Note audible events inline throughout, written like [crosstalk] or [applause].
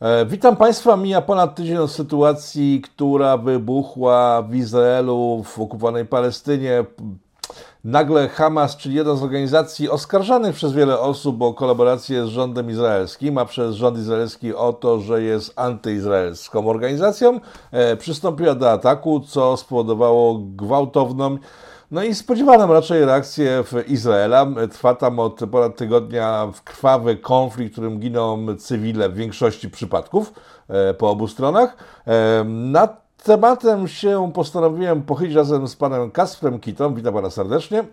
E, witam Państwa. Mija ponad tydzień od sytuacji, która wybuchła w Izraelu, w okupowanej Palestynie. Nagle Hamas, czyli jedna z organizacji oskarżanych przez wiele osób o kolaborację z rządem izraelskim, a przez rząd izraelski o to, że jest antyizraelską organizacją, e, przystąpiła do ataku, co spowodowało gwałtowną no i spodziewano raczej reakcję w Izraela. Trwa tam od ponad tygodnia krwawy konflikt, w którym giną cywile w większości przypadków e, po obu stronach. E, nad tematem się postanowiłem pochylić razem z panem Kasprem Kitą. Witam pana serdecznie.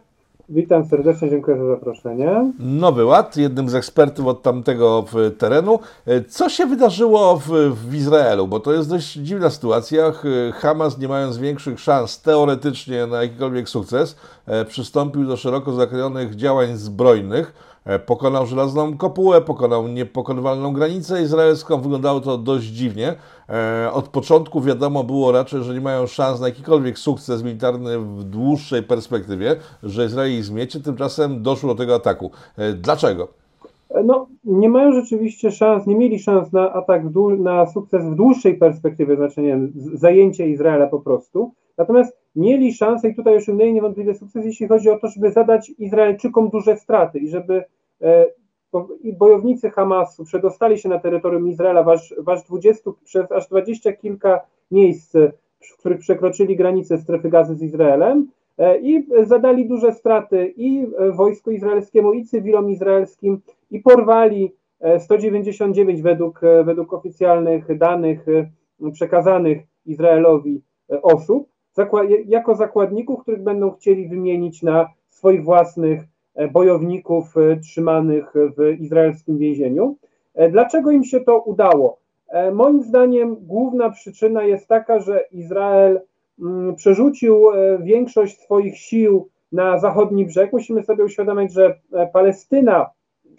Witam serdecznie, dziękuję za zaproszenie. Nowy Ład, jednym z ekspertów od tamtego terenu. Co się wydarzyło w, w, Izraelu? Bo to jest dość dziwna sytuacja. Hamas, nie mając większych szans teoretycznie na jakikolwiek sukces, e, przystąpił do szeroko zakrojonych działań zbrojnych pokonał żelazną kopułę, pokonał niepokonywalną granicę izraelską. Wyglądało to dość dziwnie. E, od początku wiadomo było raczej, że nie mają szans na jakikolwiek sukces militarny w dłuższej perspektywie, że Izrael zmiecie. Tymczasem doszło do tego ataku. E, dlaczego? No, nie mają rzeczywiście szans, nie mieli szans na atak, na sukces w dłuższej perspektywie, znaczy nie zajęcie Izraela po prostu. Natomiast mieli szansę i tutaj osiągnęli niewątpliwie sukces, jeśli chodzi o to, żeby zadać Izraelczykom duże straty i żeby e, bojownicy Hamasu przedostali się na terytorium Izraela w aż, w aż 20, przez aż 20 kilka miejsc, w których przekroczyli granicę strefy gazy z Izraelem e, i zadali duże straty i wojsku izraelskiemu, i cywilom izraelskim, i porwali 199 e, według, według oficjalnych danych przekazanych Izraelowi osób jako zakładników, których będą chcieli wymienić na swoich własnych e, bojowników e, trzymanych w izraelskim więzieniu. E, dlaczego im się to udało? Moim zdaniem główna przyczyna jest taka, że Izrael mm, przerzucił większość swoich sił na zachodni brzeg. Musimy sobie uświadomić, że Palestyna,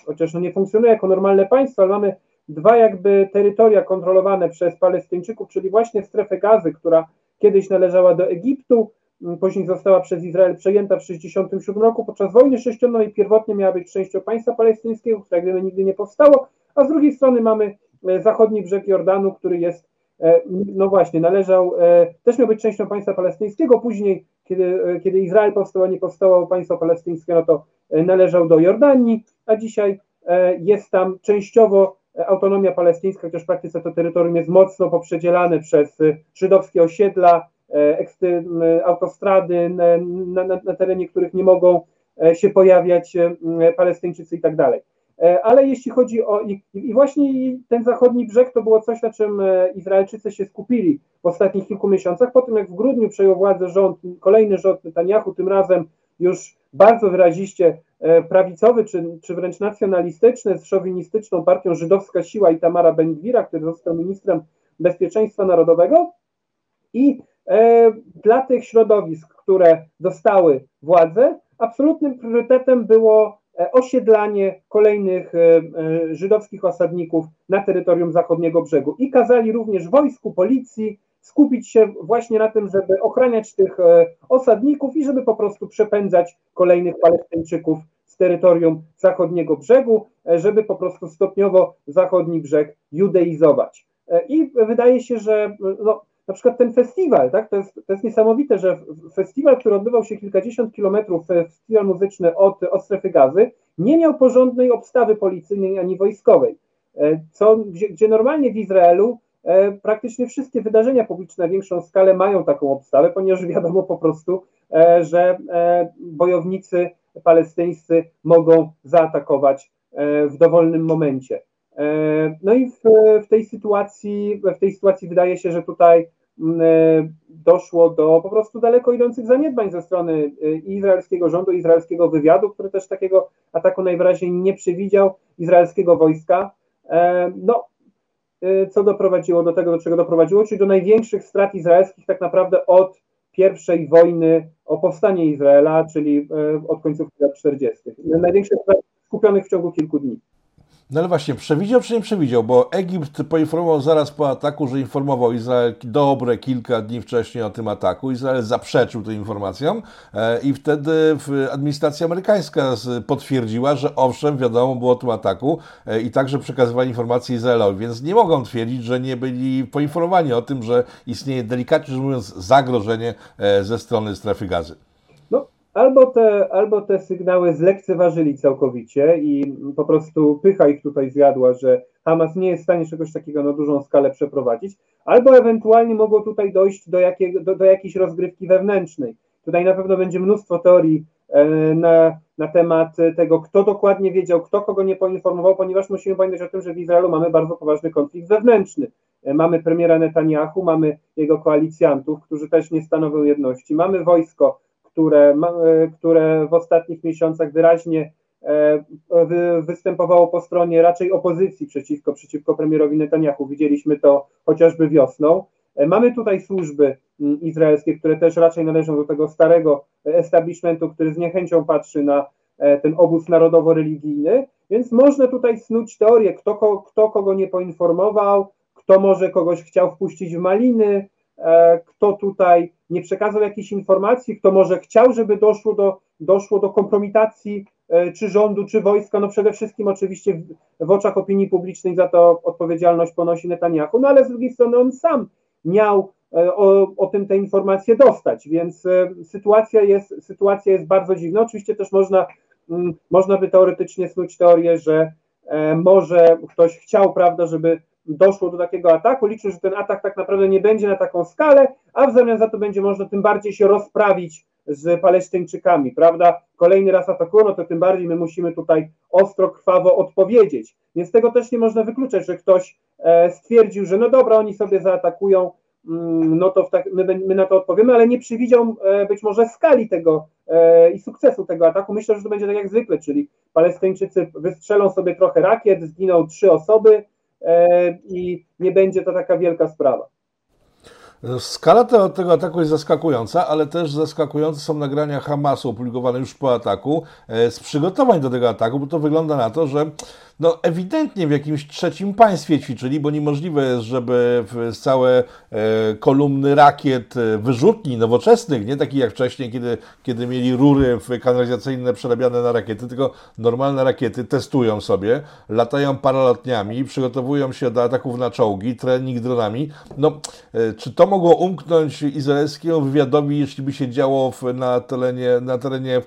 chociaż no nie funkcjonuje jako normalne państwo, ale mamy dwa jakby terytoria kontrolowane przez Palestyńczyków, czyli właśnie strefę gazy, która kiedyś należała do Egiptu, mm, później została przez Izrael przejęta w 1967 roku podczas wojny sześcionnej, pierwotnie miała być częścią państwa palestyńskiego, które wiemy nigdy nie powstało, a z drugiej strony mamy e, zachodni brzeg Jordanu, który jest, e, no właśnie, należał, e, też miał być częścią państwa palestyńskiego, później, kiedy, kiedy Izrael powstał, a nie powstało państwo palestyńskie, no to należał do Jordanii, a dzisiaj jest tam częściowo autonomia palestyńska, chociaż w praktyce to terytorium jest mocno poprzedzielane przez y, żydowskie osiedla, e, autostrady, na, na, na terenie których nie mogą e, się pojawiać e, Palestyńczycy i tak dalej. Ale jeśli chodzi o. I, I, właśnie ten zachodni brzeg to było coś, na czym Izraelczycy się skupili w ostatnich kilku miesiącach. Po tym, jak w grudniu przejął władzę rząd, kolejny rząd Netanyahu, tym razem już bardzo wyraziście E, prawicowy czy, czy wręcz nacjonalistyczny z szowinistyczną partią Żydowska Siła i Tamara Bendwira, który został ministrem bezpieczeństwa narodowego. I e, dla tych środowisk, które dostały władzę, absolutnym priorytetem było e, osiedlanie kolejnych e, żydowskich osadników na terytorium zachodniego brzegu. I kazali również wojsku, policji skupić się właśnie na tym, żeby ochraniać tych e, osadników i żeby po prostu przepędzać kolejnych Palestyńczyków z terytorium zachodniego brzegu, e, żeby po prostu stopniowo zachodni brzeg judeizować. E, I wydaje się, że no, na przykład ten festiwal, tak, to, jest, to jest niesamowite, że festiwal, który odbywał się kilkadziesiąt kilometrów, festiwal muzyczny od, od strefy gazy, nie miał porządnej obstawy policyjnej ani wojskowej, co, gdzie, gdzie normalnie w Izraelu praktycznie wszystkie wydarzenia publiczne na większą skalę mają taką obstawę, ponieważ [laughs] wiadomo po prostu, e, że e, bojownicy palestyńscy mogą zaatakować w dowolnym momencie. No i w, w, tej sytuacji, w tej sytuacji wydaje się, że tutaj doszło do po prostu daleko idących zaniedbań ze strony izraelskiego rządu, izraelskiego wywiadu, który też takiego ataku najwyraźniej nie przewidział, izraelskiego wojska. No, co doprowadziło do tego, do czego doprowadziło, czyli do największych strat izraelskich tak naprawdę od pierwszej wojny o powstanie Izraela, czyli y, od końcówki lat 40. Największych strat skupionych w ciągu kilku dni. No ale właśnie, przewidział czy nie przewidział? Bo Egipt poinformował zaraz po ataku, że informował Izrael dobre kilka dni wcześniej o tym ataku. Izrael zaprzeczył tym informacjom e, i wtedy administracja amerykańska potwierdziła, że owszem, wiadomo było o tym ataku e, i także przekazywali informacje Izraelowi, więc nie mogą twierdzić, że nie byli poinformowani o tym, że istnieje delikatnie rzecz mówiąc zagrożenie e, ze strony strefy gazy albo te, albo te sygnały zlekceważyli całkowicie i po prostu pycha ich tutaj zjadła, że Hamas nie jest w stanie czegoś takiego na dużą skalę przeprowadzić, albo ewentualnie mogło tutaj dojść do, jakiego, do, do jakiejś rozgrywki wewnętrznej. Tutaj na pewno będzie mnóstwo teorii e, na, na temat tego, kto dokładnie wiedział, kto kogo nie poinformował, ponieważ musimy pamiętać o tym, że w Izraelu mamy bardzo poważny konflikt wewnętrzny. E, mamy premiera Netanyahu, mamy jego koalicjantów, którzy też nie stanowią jedności, mamy wojsko, które, e, które w ostatnich miesiącach wyraźnie e, występowało po stronie raczej opozycji przeciwko, przeciwko premierowi Netanyahu. Widzieliśmy to chociażby wiosną. E, mamy tutaj służby izraelskie, które też raczej należą do tego starego establishmentu, który z niechęcią patrzy na ten obóz narodowo-religijny, więc można tutaj snuć teorię, kto, kto kogo nie poinformował, kto może kogoś chciał wpuścić w maliny, kto tutaj nie przekazał jakiejś informacji, kto może chciał, żeby doszło do, doszło do kompromitacji e, czy rządu, czy wojska, no przede wszystkim oczywiście w, w oczach opinii publicznej za to odpowiedzialność ponosi Netanyahu, no ale z drugiej strony on sam miał e, o, o tym te informacje dostać, więc e, sytuacja jest, sytuacja jest bardzo dziwna. Oczywiście też można, mm, można by teoretycznie snuć teorię, że może ktoś chciał, prawda, żeby doszło do takiego ataku. Liczę, że ten atak tak naprawdę nie będzie na taką skalę, a w zamian za to będzie można tym bardziej się rozprawić z Palestyńczykami, prawda? Kolejny raz atakują, to tym bardziej my musimy tutaj ostro, krwawo odpowiedzieć. Więc tego też nie można wykluczać, że ktoś e, stwierdził, że no dobra, oni sobie zaatakują, mm, no to tak, my, my, na to odpowiemy, ale nie przewidział e, być może skali tego e, i sukcesu tego ataku. Myślę, że to będzie tak jak zwykle, czyli Palestyńczycy wystrzelą sobie trochę rakiet, zginą trzy osoby, i nie będzie to taka wielka sprawa. Skala tego, tego ataku jest zaskakująca, ale też zaskakujące są nagrania Hamasu opublikowane już po ataku e, z przygotowań do tego ataku, bo to wygląda na to, że no ewidentnie w jakimś trzecim państwie ćwiczyli, bo niemożliwe jest, żeby całe e, kolumny rakiet, e, wyrzutni nowoczesnych, nie takich jak wcześniej, kiedy, kiedy mieli rury kanalizacyjne przerabiane na rakiety, tylko normalne rakiety testują sobie, latają paralotniami, przygotowują się do ataków na czołgi, trening dronami. No, e, czy to mogło umknąć izraelskiemu wywiadowi, jeśli by się działo na terenie, na terenie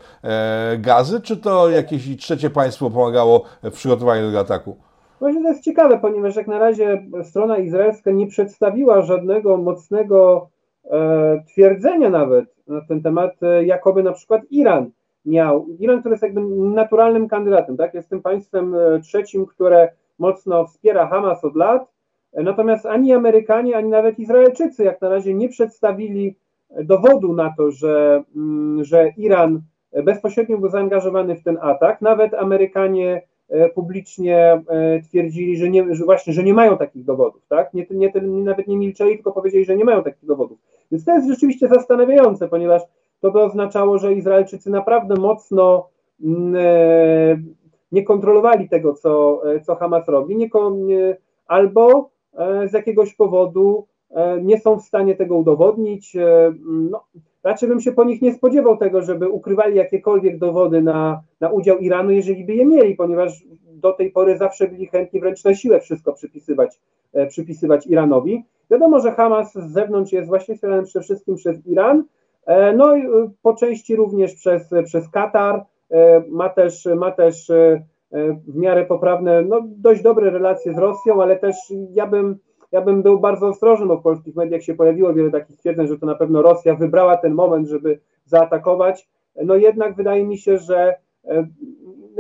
gazy, czy to jakieś trzecie państwo pomagało w przygotowaniu tego ataku? Właśnie to jest ciekawe, ponieważ jak na razie strona izraelska nie przedstawiła żadnego mocnego e, twierdzenia nawet na ten temat, e, jakoby na przykład Iran miał. Iran, który jest jakby naturalnym kandydatem, tak? Jest tym państwem e, trzecim, które mocno wspiera Hamas od lat. Natomiast ani Amerykanie, ani nawet Izraelczycy jak na razie nie przedstawili dowodu na to, że, mm, że Iran bezpośrednio był zaangażowany w ten atak. Nawet Amerykanie publicznie e, twierdzili, że, nie, że właśnie, że nie mają takich dowodów, tak? Nie, nie, nawet nie milczeli, tylko powiedzieli, że nie mają takich dowodów. Więc to jest rzeczywiście zastanawiające, ponieważ to by oznaczało, że Izraelczycy naprawdę mocno mm, e, nie kontrolowali tego, co, co Hamas robi, nie, albo z jakiegoś powodu nie są w stanie tego udowodnić. No, raczej bym się po nich nie spodziewał tego, żeby ukrywali jakiekolwiek dowody na, na udział Iranu, jeżeli by je mieli, ponieważ do tej pory zawsze byli chętni wręcz na siłę wszystko przypisywać, e, przypisywać Iranowi. Wiadomo, że Hamas z zewnątrz jest właśnie wspierany przede wszystkim przez Iran, e, no i e, po części również przez, przez Katar, ma też, ma też w miarę poprawne, no dość dobre relacje z Rosją, ale też ja bym ja bym był bardzo ostrożny, bo w polskich mediach się pojawiło wiele takich stwierdzeń, że to na pewno Rosja wybrała ten moment, żeby zaatakować. No jednak wydaje mi się, że e,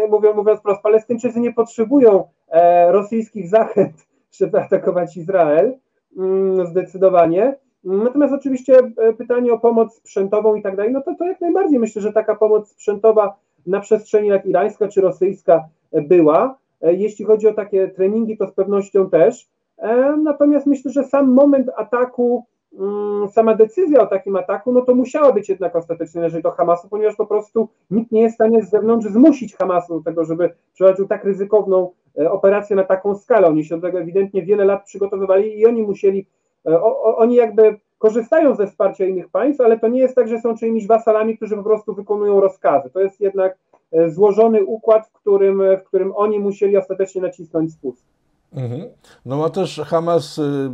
mówiąc, mówiąc wprost, Palestyńczycy nie potrzebują e, rosyjskich zachęt, [laughs] żeby atakować Izrael, mm, zdecydowanie. Natomiast oczywiście e, pytanie o pomoc sprzętową i tak dalej, no to, to jak najbardziej myślę, że taka pomoc sprzętowa na przestrzeni jak irańska czy rosyjska była. Jeśli chodzi o takie treningi, to z pewnością też. E, natomiast myślę, że sam moment ataku mm, sama decyzja o takim ataku, no to musiała być jednak ostatecznie należeć do Hamasu, ponieważ po prostu nikt nie jest w stanie z zewnątrz zmusić Hamasu do tego, żeby przeprowadził tak ryzykowną e, operację na taką skalę. Oni się do tego ewidentnie wiele lat przygotowywali i oni musieli, e, oni jakby korzystają ze wsparcia innych państw, ale to nie jest tak, że są czyimiś wasalami, którzy po prostu wykonują rozkazy. To jest jednak złożony układ, w którym, w którym oni musieli ostatecznie nacisnąć spust. Mhm. No ma też Hamas, y,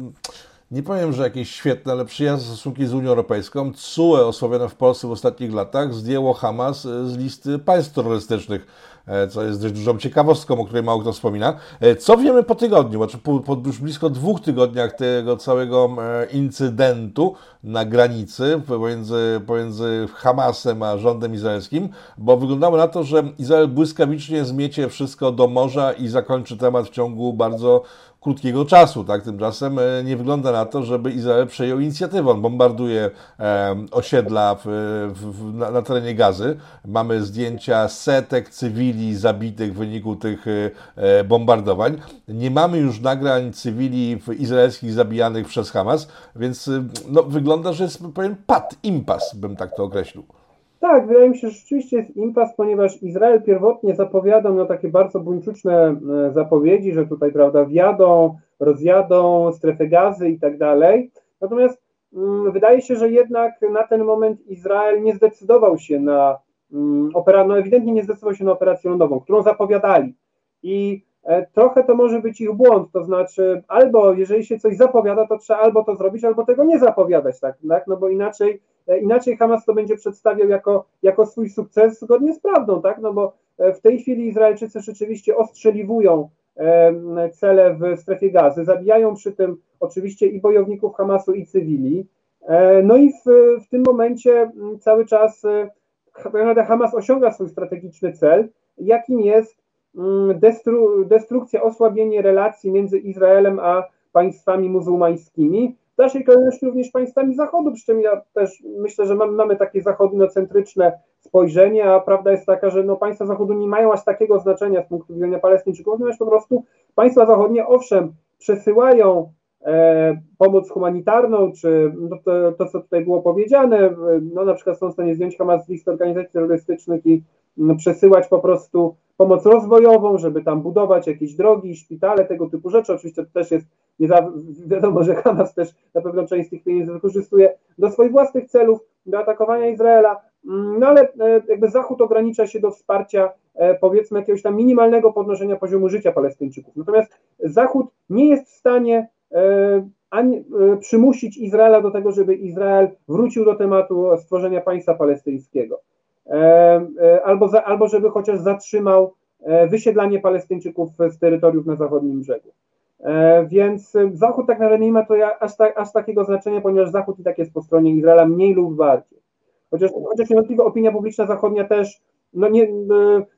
nie powiem, że jakieś świetne, ale przyjazne stosunki z Unią Europejską. CUE osławione w Polsce w ostatnich latach zdjęło Hamas y, z listy państw terrorystycznych co jest dość dużą ciekawostką, o której mało kto wspomina. E, co wiemy po tygodniu, znaczy po, po już blisko dwóch tygodniach tego całego e, incydentu na granicy pomiędzy, pomiędzy Hamasem a rządem izraelskim, bo wyglądało na to, że Izrael błyskawicznie zmiecie wszystko do morza i zakończy temat w ciągu bardzo krótkiego czasu. Tak? Tymczasem e, nie wygląda na to, żeby Izrael przejął inicjatywę. On bombarduje e, osiedla w, w, na, na, terenie Gazy. Mamy zdjęcia setek cywili zabitych w wyniku tych e, bombardowań. Nie mamy już nagrań cywili izraelskich zabijanych przez Hamas, więc no, wygląda, że jest powiem pad, impas, bym tak to określił. Tak, wydaje mi się, że rzeczywiście jest impas, ponieważ Izrael pierwotnie zapowiadał no, takie bardzo buńczuczne e, zapowiedzi, że tutaj, prawda, wjadą, rozjadą strefę gazy i tak dalej. Natomiast mm, wydaje się, że jednak na ten moment Izrael nie zdecydował się na mm, operację, no ewidentnie nie zdecydował się na operację lądową, którą zapowiadali. I e, trochę to może być ich błąd, to znaczy albo jeżeli się coś zapowiada, to trzeba albo to zrobić, albo tego nie zapowiadać, tak, tak? no bo inaczej E, inaczej Hamas to będzie przedstawiał jako, jako swój sukces zgodnie z prawdą, tak? No bo e, w tej chwili Izraelczycy rzeczywiście ostrzeliwują cele w strefie gazy, zabijają przy tym oczywiście i bojowników Hamasu, i cywili. No i w, w tym momencie cały czas Hamas osiąga swój strategiczny cel, jakim jest destru, destrukcja, osłabienie relacji między Izraelem a państwami muzułmańskimi, w dalszej kolejności również państwami Zachodu, przy czym ja też myślę, że mamy, mamy takie zachodnocentryczne spojrzenie, a prawda jest taka, że no, państwa Zachodu nie mają aż takiego znaczenia z punktu widzenia Palestyńczyków, ponieważ po prostu państwa zachodnie owszem przesyłają pomoc humanitarną, czy no, to, to, co tutaj było powiedziane, no na przykład są w stanie zdjąć Hamas z organizacji terrorystycznych i przesyłać po prostu pomoc rozwojową, żeby tam budować jakieś drogi, szpitale, tego typu rzeczy. Oczywiście to też jest, nie za, wiadomo, że Hamas też na pewno część z tych pieniędzy wykorzystuje do swoich własnych celów, do atakowania Izraela, mm, no ale e, jakby Zachód ogranicza się do wsparcia e, powiedzmy jakiegoś tam minimalnego podnoszenia poziomu życia Palestyńczyków. Natomiast Zachód nie jest w stanie e, ani przymusić Izraela do tego, żeby Izrael wrócił do tematu stworzenia państwa palestyńskiego. E, e, albo, za, albo żeby chociaż zatrzymał e, wysiedlanie Palestyńczyków z terytoriów na zachodnim brzegu. Więc Zachód tak naprawdę nie ma to aż, tak, aż takiego znaczenia, ponieważ Zachód i tak jest po stronie Izraela mniej lub bardziej. Chociaż, chociaż niewątpliwie opinia publiczna zachodnia też, no nie,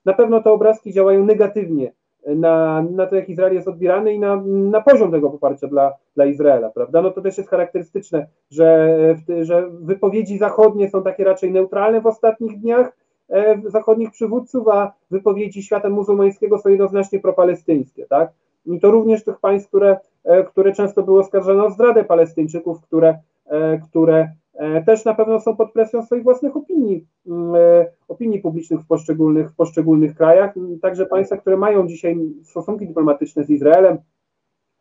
na pewno te obrazki działają negatywnie na, na to, jak Izrael jest odbierany i na, na poziom tego poparcia dla, dla Izraela, prawda? No to też jest charakterystyczne, że, że wypowiedzi zachodnie są takie raczej neutralne w ostatnich dniach e, zachodnich przywódców, a wypowiedzi świata muzułmańskiego są jednoznacznie propalestyńskie, tak? I to również tych państw, które, e, które często były oskarżone o zdradę Palestyńczyków, które, e, które też na pewno są pod presją swoich własnych opinii, mm, e, opinii publicznych w poszczególnych, w poszczególnych krajach, także państwa, które mają dzisiaj stosunki dyplomatyczne z Izraelem.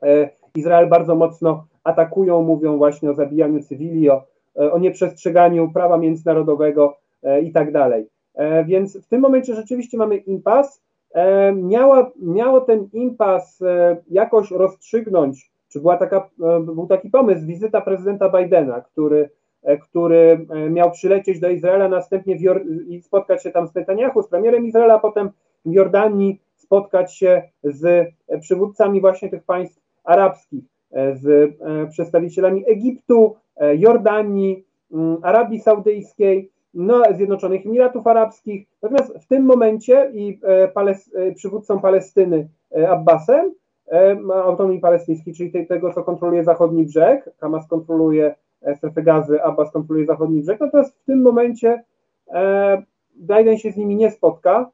E, Izrael bardzo mocno atakują, mówią właśnie o zabijaniu cywili, o, o nieprzestrzeganiu prawa międzynarodowego i tak dalej. Więc w tym momencie rzeczywiście mamy impas. Miała, miało ten impas jakoś rozstrzygnąć, czy była taka, był taki pomysł, wizyta prezydenta Bidena, który E, który e, miał przylecieć do Izraela, następnie i spotkać się tam z Netanyahu, z premierem Izraela, a potem w Jordanii spotkać się z e, przywódcami właśnie tych państw arabskich, z przedstawicielami Egiptu, Jordanii, mm, Arabii Saudyjskiej, no, Zjednoczonych Emiratów Arabskich. Natomiast w tym momencie i pales, przywódcą Palestyny Abbasem, autonomii palestyńskiej, czyli tego, co kontroluje zachodni brzeg, Hamas kontroluje strefy gazy, Abbas kontroluje zachodni brzeg, natomiast w tym momencie e, Biden się z nimi nie spotka,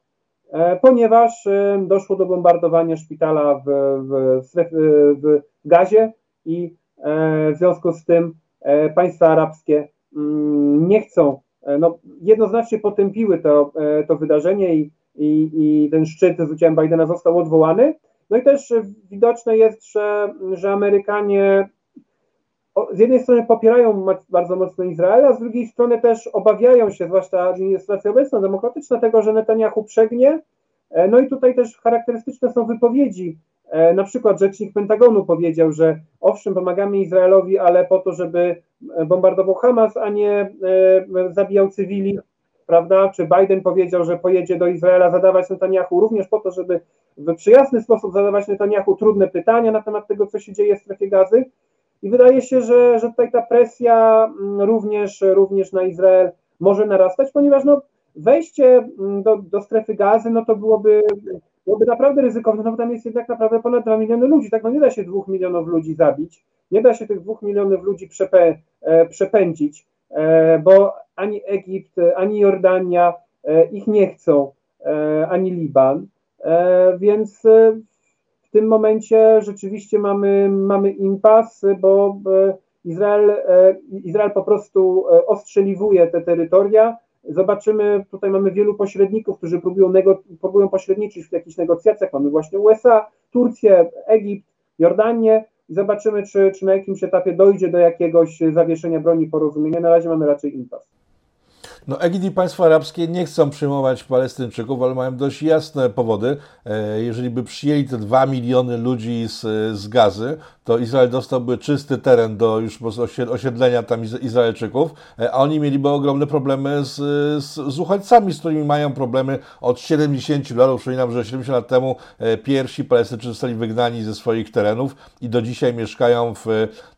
e, ponieważ e, doszło do bombardowania szpitala w, w, w Gazie i w związku z tym państwa arabskie mm, nie chcą, no, jednoznacznie potępiły to, to wydarzenie i, i, i ten szczyt z udziałem Bidena został odwołany. No i też widoczne jest, że, że Amerykanie z jednej strony popierają bardzo mocno Izrael, a z drugiej strony też obawiają się, zwłaszcza administracja obecna, demokratyczna, tego, że Netanyahu przegnie. E, no i tutaj też charakterystyczne są wypowiedzi. E, na przykład rzecznik Pentagonu powiedział, że owszem, pomagamy Izraelowi, ale po to, żeby bombardował Hamas, a nie e, zabijał cywili, prawda? Czy Biden powiedział, że pojedzie do Izraela zadawać Netanyahu również po to, żeby w przyjazny sposób zadawać Netanyahu trudne pytania na temat tego, co się dzieje w strefie gazy. I wydaje się, że, że tutaj ta presja mm, również, również na Izrael może narastać, ponieważ no, wejście mm, do, do strefy gazy, no to byłoby, byłoby naprawdę ryzykowne, no bo tam jest jednak naprawdę ponad 2 miliony ludzi, tak, no nie da się 2 milionów ludzi zabić, nie da się tych 2 milionów ludzi przepę, e, przepędzić, e, bo ani Egipt, ani Jordania e, ich nie chcą, e, ani Liban, e, więc e, tym momencie rzeczywiście mamy, mamy impas, bo e, Izrael, e, Izrael po prostu e, ostrzeliwuje te terytoria. Zobaczymy, tutaj mamy wielu pośredników, którzy próbują, nego, próbują pośredniczyć w jakichś negocjacjach. Mamy właśnie USA, Turcję, Egipt, Jordanię i zobaczymy, czy, czy na jakimś etapie dojdzie do jakiegoś zawieszenia broni porozumienia. Na razie mamy raczej impas. No, Egipt i państwa arabskie nie chcą przyjmować Palestyńczyków, ale mają dość jasne powody. E, jeżeli by przyjęli te dwa miliony ludzi z, z gazy, to Izrael dostałby czysty teren do już osiedlenia tam Izraelczyków, e, a oni mieliby ogromne problemy z, z, z uchodźcami, z którymi mają problemy od 70 lat. Przypominam, że 70 lat temu e, pierwsi Palestyńczycy zostali wygnani ze swoich terenów i do dzisiaj mieszkają w,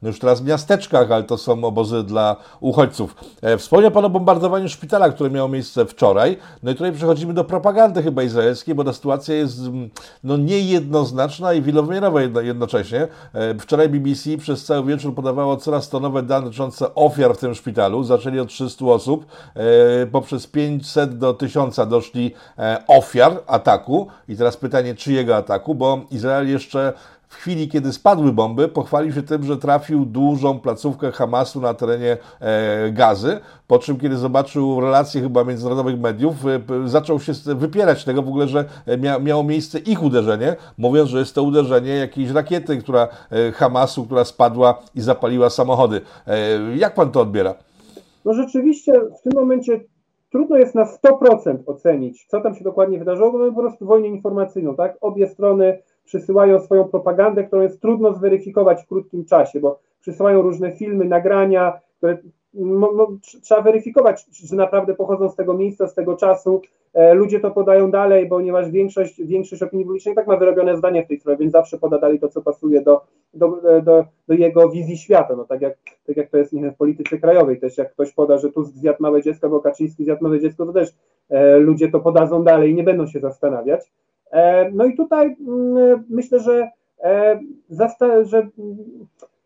no już teraz miasteczkach, ale to są obozy dla uchodźców. Wspomniał Pan o bombardowaniu szpitala, które miało miejsce wczoraj. No i tutaj przechodzimy do propagandy chyba izraelskiej, bo ta sytuacja jest mm, no, niejednoznaczna i wielowymiarowa jednocześnie. E, wczoraj BBC przez cały wieczór podawało coraz to nowe dane dotyczące ofiar w tym szpitalu. Zaczęli od 300 osób, e, poprzez 500 do 1000 doszli e, ofiar ataku. I teraz pytanie, czyjego ataku, bo Izrael jeszcze w chwili, kiedy spadły bomby, pochwalił się tym, że trafił dużą placówkę Hamasu na terenie e, Gazy, po czym, kiedy zobaczył relacje chyba międzynarodowych mediów, e, zaczął się wypierać tego w ogóle, że mia, miało miejsce ich uderzenie, mówiąc, że jest to uderzenie jakiejś rakiety, która e, Hamasu, która spadła i zapaliła samochody. E, jak pan to odbiera? No rzeczywiście w tym momencie trudno jest na 100% ocenić, co tam się dokładnie wydarzyło, bo mamy po prostu wojnę informacyjną, tak? Obie strony przysyłają swoją propagandę, którą jest trudno zweryfikować w krótkim czasie, bo przysyłają różne filmy, nagrania, które no, no, trzeba weryfikować, czy naprawdę pochodzą z tego miejsca, z tego czasu. E, ludzie to podają dalej, ponieważ większość, większość opinii publicznej tak ma wyrobione zdanie w tej sprawie, więc zawsze poda dalej to, co pasuje do, do, do, do jego wizji świata. No, tak, jak, tak jak to jest w polityce krajowej, też jak ktoś poda, że tu zjadł małe dziecko, bo Kaczyński zjadł małe dziecko, to też e, ludzie to podadzą dalej i nie będą się zastanawiać. E, no i tutaj mm, myślę, że, e, że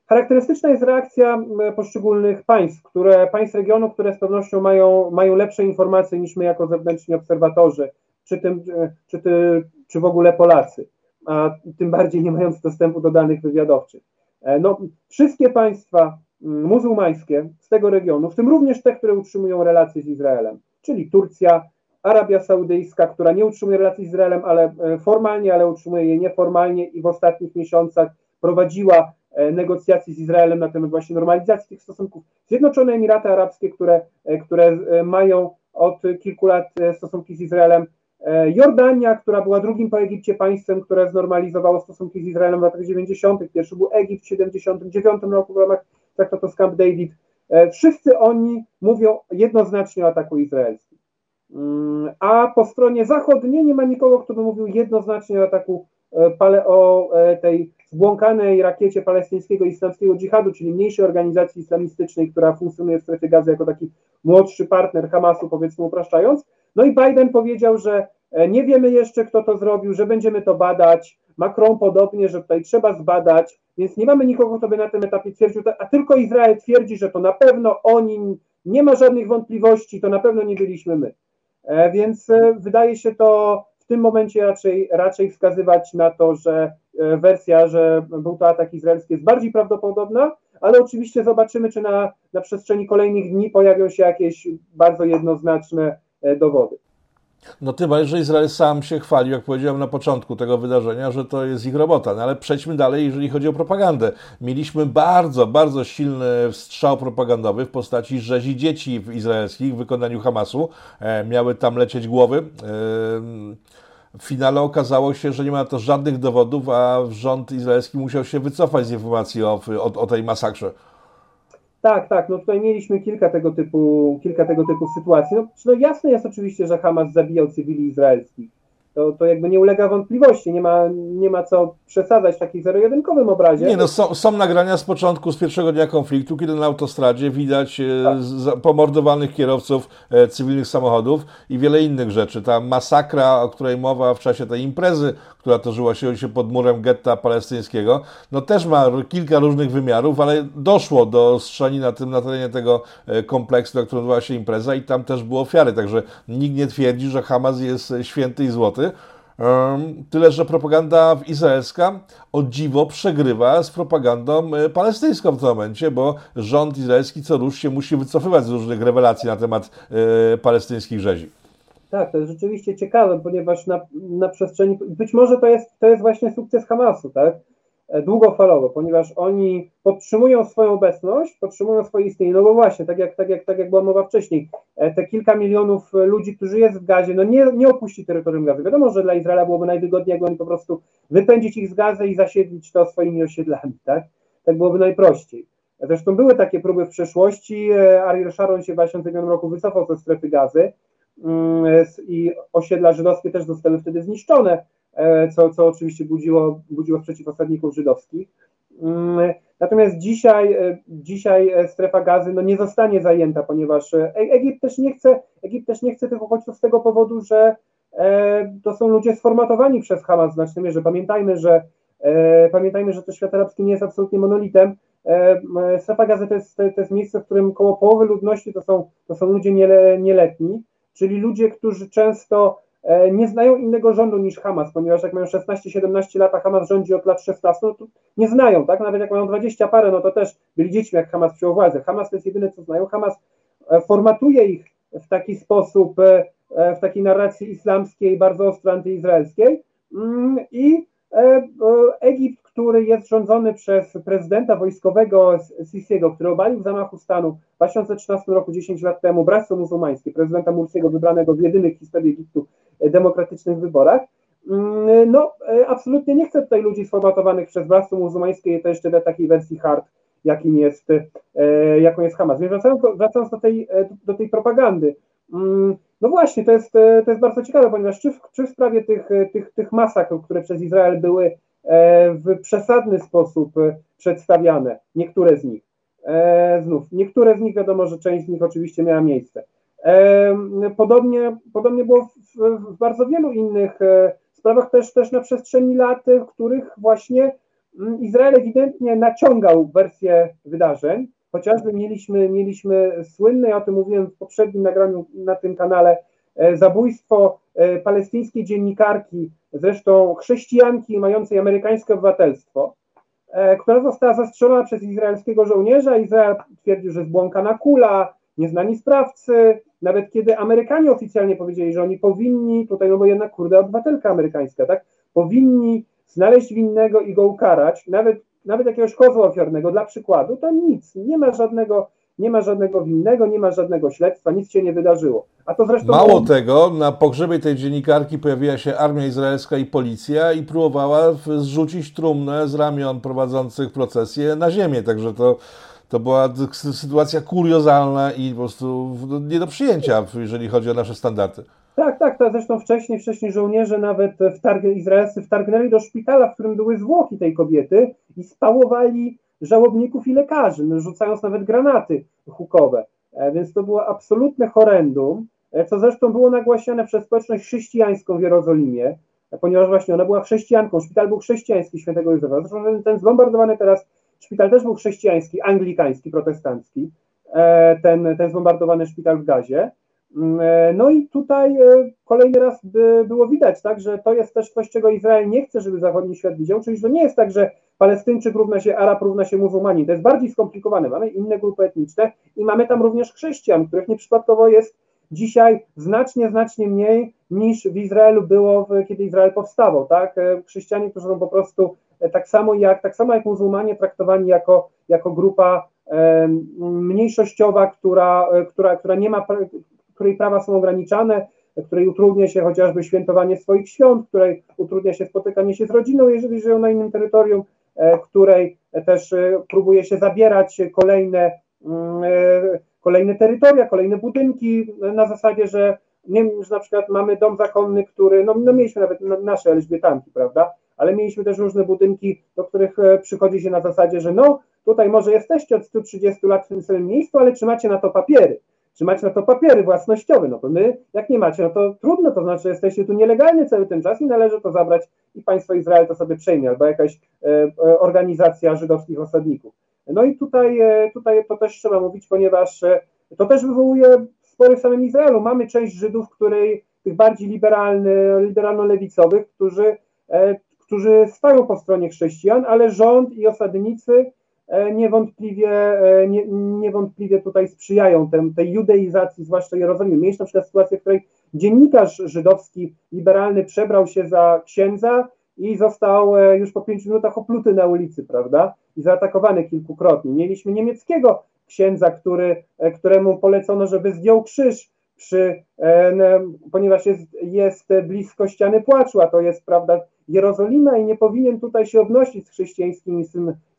charakterystyczna jest reakcja mm, poszczególnych państw, które, państw regionu, które z pewnością mają, mają lepsze informacje niż my jako zewnętrzni obserwatorzy, czy, tym, czy, ty, czy w ogóle Polacy, a tym bardziej nie mając dostępu do danych wywiadowczych. E, no, wszystkie państwa mm, muzułmańskie z tego regionu, w tym również te, które utrzymują relacje z Izraelem, czyli Turcja, Arabia Saudyjska, która nie utrzymuje relacji z Izraelem, ale e, formalnie, ale utrzymuje je nieformalnie i w ostatnich miesiącach prowadziła e, negocjacje z Izraelem na temat właśnie normalizacji tych stosunków. Zjednoczone Emiraty Arabskie, które, e, które mają od kilku lat stosunki z Izraelem. Jordania, która była drugim po Egipcie państwem, które znormalizowało stosunki z Izraelem w latach 90. Pierwszy był Egipt w 79 roku w ramach traktatu z Camp David. Wszyscy oni mówią jednoznacznie o ataku izraelskim. Mm, a po stronie zachodniej nie ma nikogo, kto by mówił jednoznacznie o ataku e, o e, tej zbłąkanej rakiecie palestyńskiego islamskiego dżihadu, czyli mniejszej organizacji islamistycznej, która funkcjonuje w strefie gazy jako taki młodszy partner Hamasu, powiedzmy upraszczając. No i Biden powiedział, że e, nie wiemy jeszcze, kto to zrobił, że będziemy to badać. Macron podobnie, że tutaj trzeba zbadać, więc nie mamy nikogo, kto by na tym etapie twierdził, a tylko Izrael twierdzi, że to na pewno oni, nie ma żadnych wątpliwości, to na pewno nie byliśmy my. E, więc e, wydaje się to w tym momencie raczej, raczej wskazywać na to, że e, wersja, że był to atak izraelski jest bardziej prawdopodobna, ale oczywiście zobaczymy, czy na, na przestrzeni kolejnych dni pojawią się jakieś bardzo jednoznaczne dowody. No tym bardziej, że Izrael sam się chwalił, jak powiedziałem na początku tego wydarzenia, że to jest ich robota. No ale przejdźmy dalej, jeżeli chodzi o propagandę. Mieliśmy bardzo, bardzo silny strzał propagandowy w postaci rzezi dzieci izraelskich w wykonaniu Hamasu. E, miały tam lecieć głowy. E, w finale okazało się, że nie ma to żadnych dowodów, a rząd izraelski musiał się wycofać z informacji o, o, o tej masakrze. Tak, tak, no tutaj mieliśmy kilka tego typu, kilka tego typu sytuacji. No, no jasne jest oczywiście, że Hamas zabijał cywili izraelskich to, to jakby nie ulega wątpliwości, nie ma, nie ma co przesadzać w takim zero-jedynkowym obrazie. Nie, no są, są nagrania z początku, z pierwszego dnia konfliktu, kiedy na autostradzie widać e, tak. pomordowanych kierowców e, cywilnych samochodów i wiele innych rzeczy. Ta masakra, o której mowa w czasie tej imprezy, która toczyła się, się pod murem getta palestyńskiego, no też ma kilka różnych wymiarów, ale doszło do strzelania na tym, na terenie tego e, kompleksu, na którym odbywała się impreza i tam też było ofiary, także nikt nie twierdzi, że Hamas jest święty i złoty, Tyle, że propaganda izraelska o dziwo przegrywa z propagandą e, palestyńską w tym momencie, bo rząd izraelski co rusz się musi wycofywać z różnych rewelacji na temat e, palestyńskich rzezi. Tak, to jest rzeczywiście ciekawe, ponieważ na, na przestrzeni, być może to jest, to jest właśnie sukces Hamasu, tak? E, długofalowo, ponieważ oni podtrzymują swoją obecność, podtrzymują swoje istnienie, no bo właśnie, tak jak, tak jak, tak jak była mowa wcześniej, e, te kilka milionów ludzi, którzy jest w gazie, no nie, nie opuści terytorium gazy. Wiadomo, że dla Izraela byłoby najwygodniej, jakby oni po prostu wypędzić ich z gazy i zasiedlić to swoimi osiedlami, tak? Tak byłoby najprościej. Zresztą były takie próby w przeszłości, e, Ariel Sharon się w 2005 roku wycofał ze strefy gazy mm, i osiedla żydowskie też zostały wtedy zniszczone, E, co, co oczywiście budziło, budziło sprzeciw osadników żydowskich. Mm, natomiast dzisiaj, e, dzisiaj strefa gazy no nie zostanie zajęta, ponieważ e, Egipt też nie chce, Egipt też nie chce tych uchodźców z tego powodu, że to są ludzie sformatowani przez Hamas w znacznej mierze. Pamiętajmy, że pamiętajmy, że to świat arabski nie jest absolutnie monolitem. Strefa gazy to jest, to jest miejsce, w którym około połowy ludności to są, to są ludzie nieletni, czyli ludzie, którzy często E, nie znają innego rządu niż Hamas, ponieważ jak mają 16-17 lat, a Hamas rządzi od lat 16, no to nie znają, tak? Nawet jak mają 20 parę, no to też byli dziećmi, jak Hamas przyjął władzę. Hamas to jest jedyne, co znają. Hamas e, formatuje ich w taki sposób, e, w takiej narracji islamskiej, bardzo ostro antyizraelskiej mm, i Egipt, który jest rządzony przez prezydenta wojskowego Sisiego, który obalił w zamachu stanu w 2013 roku, 10 lat temu, Bractwo Muzułmańskie, prezydenta Mursiego, wybranego w jedynych w historii Egiptu demokratycznych wyborach. Mm, no, e, absolutnie nie chcę tutaj ludzi sformatowanych przez Bractwo Muzułmańskie to jeszcze do takiej wersji hard, jakim jest, e, jaką jest Hamas. Więc wracając, wracając do, tej, e, do tej propagandy, mm, no właśnie, to jest, to jest bardzo ciekawe, ponieważ czy w, czy w sprawie tych, tych, tych masakr, które przez Izrael były w przesadny sposób przedstawiane, niektóre z nich, znów, niektóre z nich wiadomo, że część z nich oczywiście miała miejsce, Podobnie, podobnie było w, w bardzo wielu innych e, sprawach, też, też na przestrzeni lat, w których właśnie mm, Izrael ewidentnie naciągał wersję wydarzeń. Chociażby mieliśmy, mieliśmy słynne, ja o tym mówiłem w poprzednim nagraniu na tym kanale, e, zabójstwo e, palestyńskiej dziennikarki, zresztą chrześcijanki mającej amerykańskie obywatelstwo, która została zastrzelona przez izraelskiego żołnierza. Izrael twierdził, że zbłąkana kula, nieznani sprawcy, nawet kiedy Amerykanie oficjalnie powiedzieli, że oni powinni, tutaj no bo jednak kurde obywatelka amerykańska, tak, powinni znaleźć winnego i go ukarać, nawet, nawet jakiegoś kozła ofiarnego dla przykładu, to nic, nie ma żadnego, nie ma żadnego winnego, nie ma żadnego śledztwa, nic się nie wydarzyło. A to zresztą Mało tego, na pogrzebie tej dziennikarki pojawiła się armia izraelska i policja i próbowała zrzucić trumnę z ramion prowadzących procesję na ziemię, także to to była sytuacja kuriozalna i po prostu nie do przyjęcia, jeżeli chodzi o nasze standardy. Tak, tak, to zresztą wcześniej, wcześniej żołnierze nawet wtarg izraelscy wtargnęli do szpitala, w którym były zwłoki tej kobiety i spałowali żałobników i lekarzy, no, rzucając nawet granaty hukowe. E, więc to było absolutne horrendum, e, co zresztą było nagłaśniane przez społeczność chrześcijańską w Jerozolimie, e, ponieważ właśnie ona była chrześcijanką, szpital był chrześcijański świętego Józefa. Zresztą ten zbombardowany teraz Szpital też był chrześcijański, anglikański, protestancki, ten, ten zbombardowany szpital w Gazie. Mm, no i tutaj kolejny raz by było widać, tak, że to jest też coś, czego Izrael nie chce, żeby zachodni świat widział, czyli że nie jest tak, że Palestyńczyk równa się Arab, równa się muzułmanin. To jest bardziej skomplikowane. Mamy inne grupy etniczne i mamy tam również chrześcijan, których nieprzypadkowo jest dzisiaj znacznie, znacznie mniej niż w Izraelu było, kiedy Izrael powstawał. Tak? E, chrześcijanie, którzy są po prostu e, tak samo jak, tak samo jak muzułmanie traktowani jako, jako grupa mniejszościowa, która, która, która nie ma, której prawa są ograniczane, której utrudnia się chociażby świętowanie swoich świąt, której utrudnia się spotykanie się z rodziną, jeżeli żyją na innym terytorium, e, której też e, próbuje się zabierać kolejne, mm, e, kolejne terytoria, kolejne budynki na zasadzie, że nie wiem, że na przykład mamy dom zakonny, który, no, no mieliśmy nawet nasze Elżbietanki, prawda, ale mieliśmy też różne budynki, do których przychodzi się na zasadzie, że no, tutaj może jesteście od 130 lat w tym samym miejscu, ale trzymacie na to papiery czy macie na to papiery własnościowe, no to my, jak nie macie, no to trudno, to znaczy jesteście tu nielegalnie cały ten czas i należy to zabrać i państwo Izrael to sobie przejmie, albo jakaś e, e, organizacja żydowskich osadników. No i tutaj, e, tutaj to też trzeba mówić, ponieważ e, to też wywołuje spory w samym Izraelu. Mamy część Żydów, której tych bardziej liberalny, liberalno-lewicowych, którzy, e, którzy stają po stronie chrześcijan, ale rząd i osadnicy niewątpliwie, e, nie, niewątpliwie tutaj sprzyjają tem, tej judeizacji, zwłaszcza Jerozolimy. Mieliśmy na przykład sytuację, w której dziennikarz żydowski, liberalny przebrał się za księdza i został e, już po pięciu minutach opluty na ulicy, prawda? I zaatakowany kilkukrotnie. Mieliśmy niemieckiego księdza, który, któremu polecono, żeby zdjął krzyż przy, ponieważ jest, jest blisko ściany płaczu, a to jest, prawda, Jerozolima i nie powinien tutaj się obnosić z chrześcijańskimi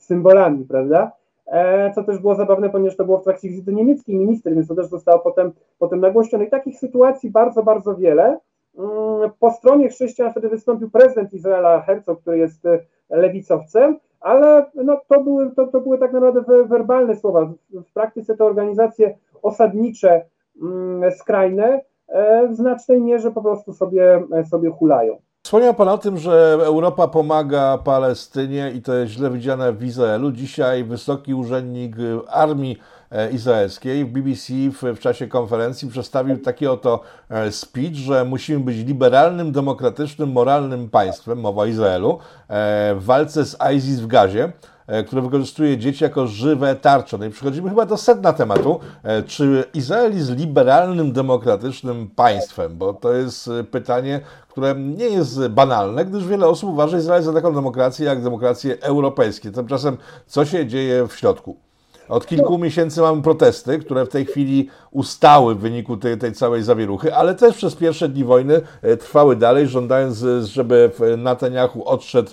symbolami, prawda? E, co też było zabawne, ponieważ to było w trakcie wizyty niemieckiej minister, więc to też zostało potem, potem nagłośnione. I takich sytuacji bardzo, bardzo wiele. Mm, po stronie chrześcijan wtedy wystąpił prezydent Izraela Herzog, który jest e, lewicowcem, ale no, to, były, to, to były tak naprawdę werbalne słowa. W praktyce te organizacje osadnicze, mm, skrajne, e, w znacznej mierze po prostu sobie, sobie hulają. Wspomniał Pan o tym, że Europa pomaga Palestynie i to jest źle widziane w Izraelu. Dzisiaj wysoki urzędnik armii e, izraelskiej w BBC w, w, czasie konferencji przedstawił taki oto e, speech, że musimy być liberalnym, demokratycznym, moralnym państwem, mowa Izraelu, e, w walce z ISIS w Gazie. E, które wykorzystuje dzieci jako żywe tarcze. No i przechodzimy chyba do sedna tematu. E, czy Izrael jest liberalnym, demokratycznym państwem? Bo to jest e, pytanie, które nie jest banalne, gdyż wiele osób uważa Izrael za taką demokrację jak demokrację europejskie. Tymczasem co się dzieje w środku? Od kilku miesięcy mamy protesty, które w tej chwili ustały w wyniku tej, tej całej zawieruchy, ale też przez pierwsze dni wojny e, trwały dalej, żądając, żeby Netanyahu odszedł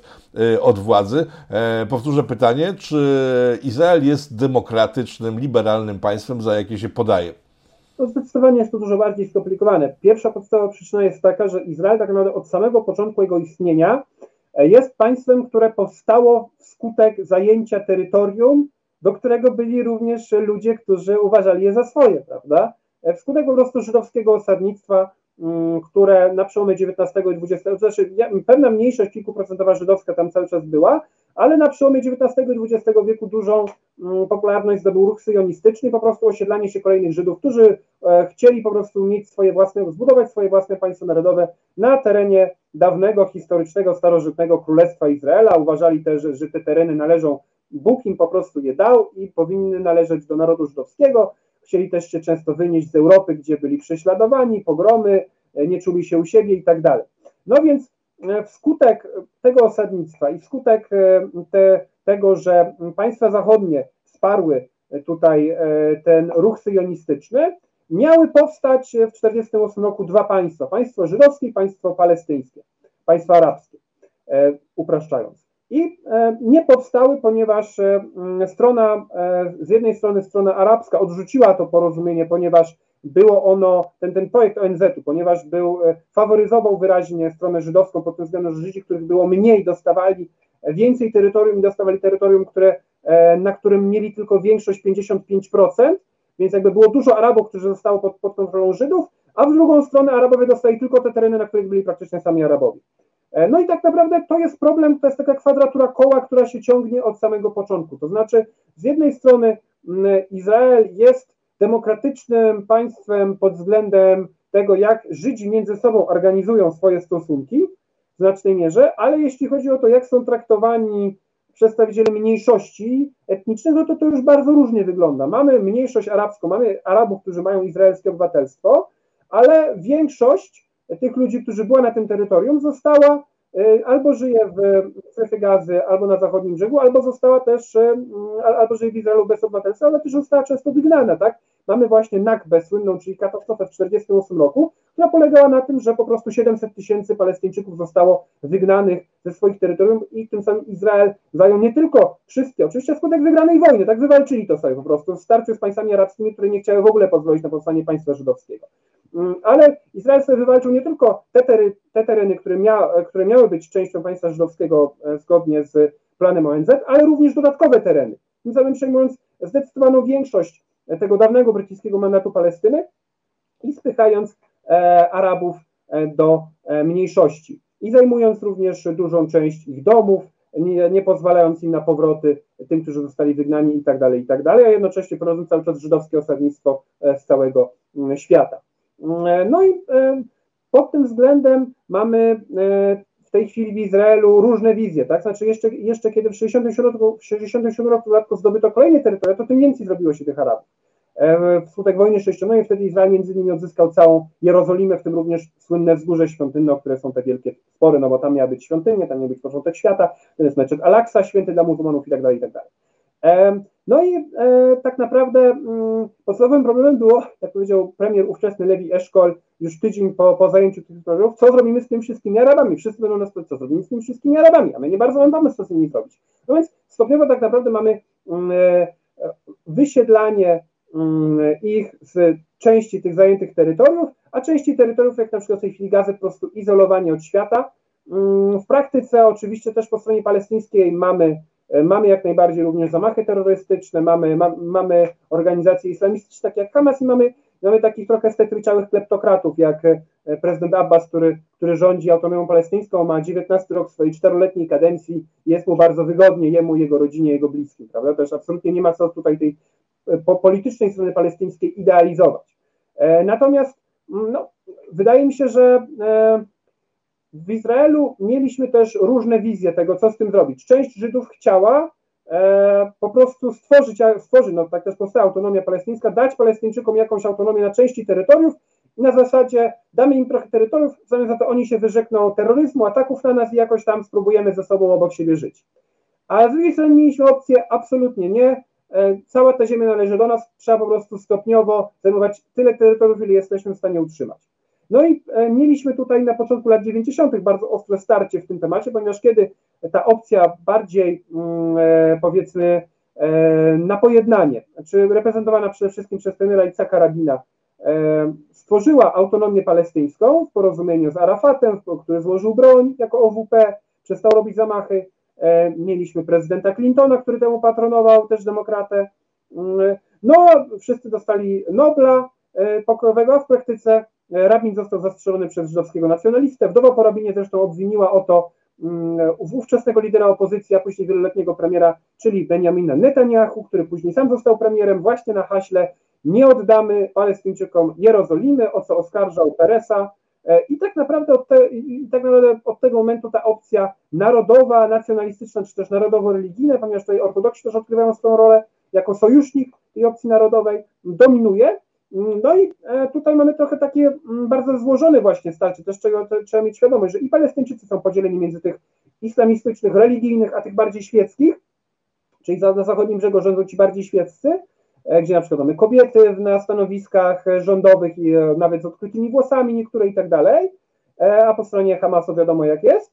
e, od władzy. E, powtórzę pytanie, czy Izrael jest demokratycznym, liberalnym państwem, za jakie się podaje? No zdecydowanie jest to dużo bardziej skomplikowane. Pierwsza podstawowa przyczyna jest taka, że Izrael tak naprawdę od samego początku jego istnienia jest państwem, które powstało wskutek zajęcia terytorium do którego byli również ludzie, którzy uważali je za swoje, prawda? E, wskutek po prostu żydowskiego osadnictwa, mm, które na przełomie XIX i XX, znaczy pewna mniejszość kilkuprocentowa żydowska tam cały czas była, ale na przełomie XIX i XX wieku dużą mm, popularność zdobył ruch syjonistyczny, po prostu osiedlanie się kolejnych Żydów, którzy e, chcieli po prostu mieć swoje własne, zbudować swoje własne państwo narodowe na terenie dawnego, historycznego, starożytnego Królestwa Izraela. Uważali też, że te tereny należą Bóg im po prostu je dał i powinny należeć do narodu żydowskiego. Chcieli też się często wynieść z Europy, gdzie byli prześladowani, pogromy, e, nie czuli się u siebie i tak dalej. No więc e, wskutek tego osadnictwa i wskutek e, te, tego, że państwa zachodnie wsparły tutaj ten ruch syjonistyczny, miały powstać w 1948 roku dwa państwa, państwo żydowskie i państwo palestyńskie, państwo arabskie, upraszczając i e, nie powstały, ponieważ e, strona, e, z jednej strony strona arabska odrzuciła to porozumienie, ponieważ było ono, ten, ten projekt ONZ-u, ponieważ był, faworyzował wyraźnie stronę żydowską pod tym względem, że Żydzi, których było mniej, dostawali więcej terytorium i dostawali terytorium, które, na którym mieli tylko większość 55%, więc jakby było dużo Arabów, którzy zostało pod, pod kontrolą Żydów, a w drugą stronę Arabowie dostali tylko te tereny, na których byli praktycznie sami Arabowie. E, no i tak naprawdę to jest problem, to jest taka kwadratura koła, która się ciągnie od samego początku. To znaczy, z jednej strony Izrael jest demokratycznym państwem pod względem tego, jak Żydzi między sobą organizują swoje stosunki w znacznej mierze, ale jeśli chodzi o to, jak są traktowani przedstawiciele mniejszości etnicznych, no to to już bardzo różnie wygląda. Mamy mniejszość arabską, mamy Arabów, którzy mają izraelskie obywatelstwo, ale większość tych ludzi, którzy była na tym terytorium, została e, albo żyje w strefie gazy, albo na zachodnim brzegu, albo została też, e, albo żyje w Izraelu bez obywatelstwa, ale też została często wygnana, tak? Mamy właśnie Nakbę słynną, czyli katastrofę w 1948 roku, która polegała na tym, że po prostu 700 tysięcy Palestyńczyków zostało wygnanych ze swoich terytorium i tym samym Izrael zajął nie tylko wszystkie, oczywiście skutek wygranej wojny, tak wywalczyli to sobie po prostu w starciu z państwami arabskimi, które nie chciały w ogóle pozwolić na powstanie państwa żydowskiego. Mm, ale Izrael sobie wywalczył nie tylko te, tery, te tereny, które, mia, które miały być częścią państwa żydowskiego e, zgodnie z planem ONZ, ale również dodatkowe tereny. Tym samym przejmując zdecydowaną większość tego dawnego brytyjskiego mandatu Palestyny i spychając e, Arabów e, do mniejszości i zajmując również dużą część ich domów, nie, nie pozwalając im na powroty tym, którzy zostali wygnani i tak tak a jednocześnie prowadząc cały czas żydowskie osadnictwo z całego mm, świata. E, no i e, pod tym względem mamy e, w tej chwili w Izraelu różne wizje, tak? Znaczy jeszcze, jeszcze kiedy w 67 roku, w 67 roku zdobyto kolejne terytoria, to tym więcej zrobiło się tych Arabów. Wskutek wojny sześcionowej wtedy Izrael między innymi odzyskał całą Jerozolimę, w tym również słynne wzgórze świątynne, o które są te wielkie spory, no bo tam miała być świątynia, tam miał być początek świata, to jest meczet Al-Aqsa, święty dla muzułmanów i tak dalej, i tak dalej. No i e, tak naprawdę mm, podstawowym problemem było, jak powiedział premier ówczesny Lewi Eszkol już tydzień po, po zajęciu tych problemów, co zrobimy z tymi wszystkimi Arabami? Wszyscy będą nas pytać, co zrobimy z tymi wszystkimi Arabami, a my nie bardzo mamy co z nimi zrobić. No więc stopniowo tak naprawdę mamy mm, e, wysiedlanie mm, ich z części tych zajętych terytoriów, a części terytoriów, jak na przykład w tej chwili Gazy, po prostu izolowanie od świata. Mm, w praktyce oczywiście też po stronie palestyńskiej mamy mamy jak najbardziej również zamachy terrorystyczne, mamy, ma, mamy organizacje islamistyczne, takie jak Hamas i mamy, mamy takich trochę stetryczałych kleptokratów, jak e, prezydent Abbas, który, który rządzi autonomią palestyńską, ma 19 rok swojej czteroletniej kadencji, jest mu bardzo wygodnie, jemu, jego rodzinie, jego bliskim, prawda? Też absolutnie nie ma co tutaj tej e, po, politycznej strony palestyńskiej idealizować. E, natomiast mm, no, wydaje mi się, że e, w Izraelu mieliśmy też różne wizje tego, co z tym zrobić. Część Żydów chciała e, po prostu stworzyć, stworzyć, no tak też powstała autonomia palestyńska, dać Palestyńczykom jakąś autonomię na części terytoriów i na zasadzie damy im trochę terytoriów, zamiast za to oni się wyrzekną terroryzmu, ataków na nas i jakoś tam spróbujemy ze sobą obok siebie żyć. A z drugiej strony mieliśmy opcję absolutnie nie, e, cała ta ziemia należy do nas, trzeba po prostu stopniowo zajmować tyle terytoriów, ile jesteśmy w stanie utrzymać. No i e, mieliśmy tutaj na początku lat 90. bardzo ostre starcie w tym temacie, ponieważ kiedy ta opcja bardziej mm, e, powiedzmy e, na pojednanie, czy reprezentowana przede wszystkim przez premiera Icaka Rabina, stworzyła autonomię palestyńską w porozumieniu z Arafatem, który złożył broń jako OWP, przestał robić zamachy. Mieliśmy prezydenta Clintona, który temu patronował, też demokratę. Mm, no, wszyscy dostali Nobla pokojowego, a w praktyce rabin został zastrzelony przez żydowskiego nacjonalistę. Wdowa po rabinie zresztą obwiniła o to mm, ówczesnego lidera opozycji, a później wieloletniego premiera, czyli Benjamina Netanyahu, który później sam został premierem właśnie na haśle nie oddamy Palestyńczykom Jerozolimy, o co oskarżał Peresa. E, I tak naprawdę od, te, tak naprawdę od tego momentu ta opcja narodowa, nacjonalistyczna, czy też narodowo-religijna, ponieważ tutaj ortodoksi też odgrywają swoją rolę jako sojusznik tej opcji narodowej, dominuje. No i e, tutaj mamy trochę takie mm, bardzo złożone właśnie starcie, też trzeba mieć świadomość, że i Palestyńczycy są podzieleni między tych islamistycznych, religijnych, a tych bardziej świeckich, czyli na zachodnim brzegu rządzą ci bardziej świeccy, e, gdzie na przykład mamy kobiety na stanowiskach rządowych i e, nawet z odkrytymi włosami niektóre i tak dalej, a po stronie Hamasu wiadomo jak jest,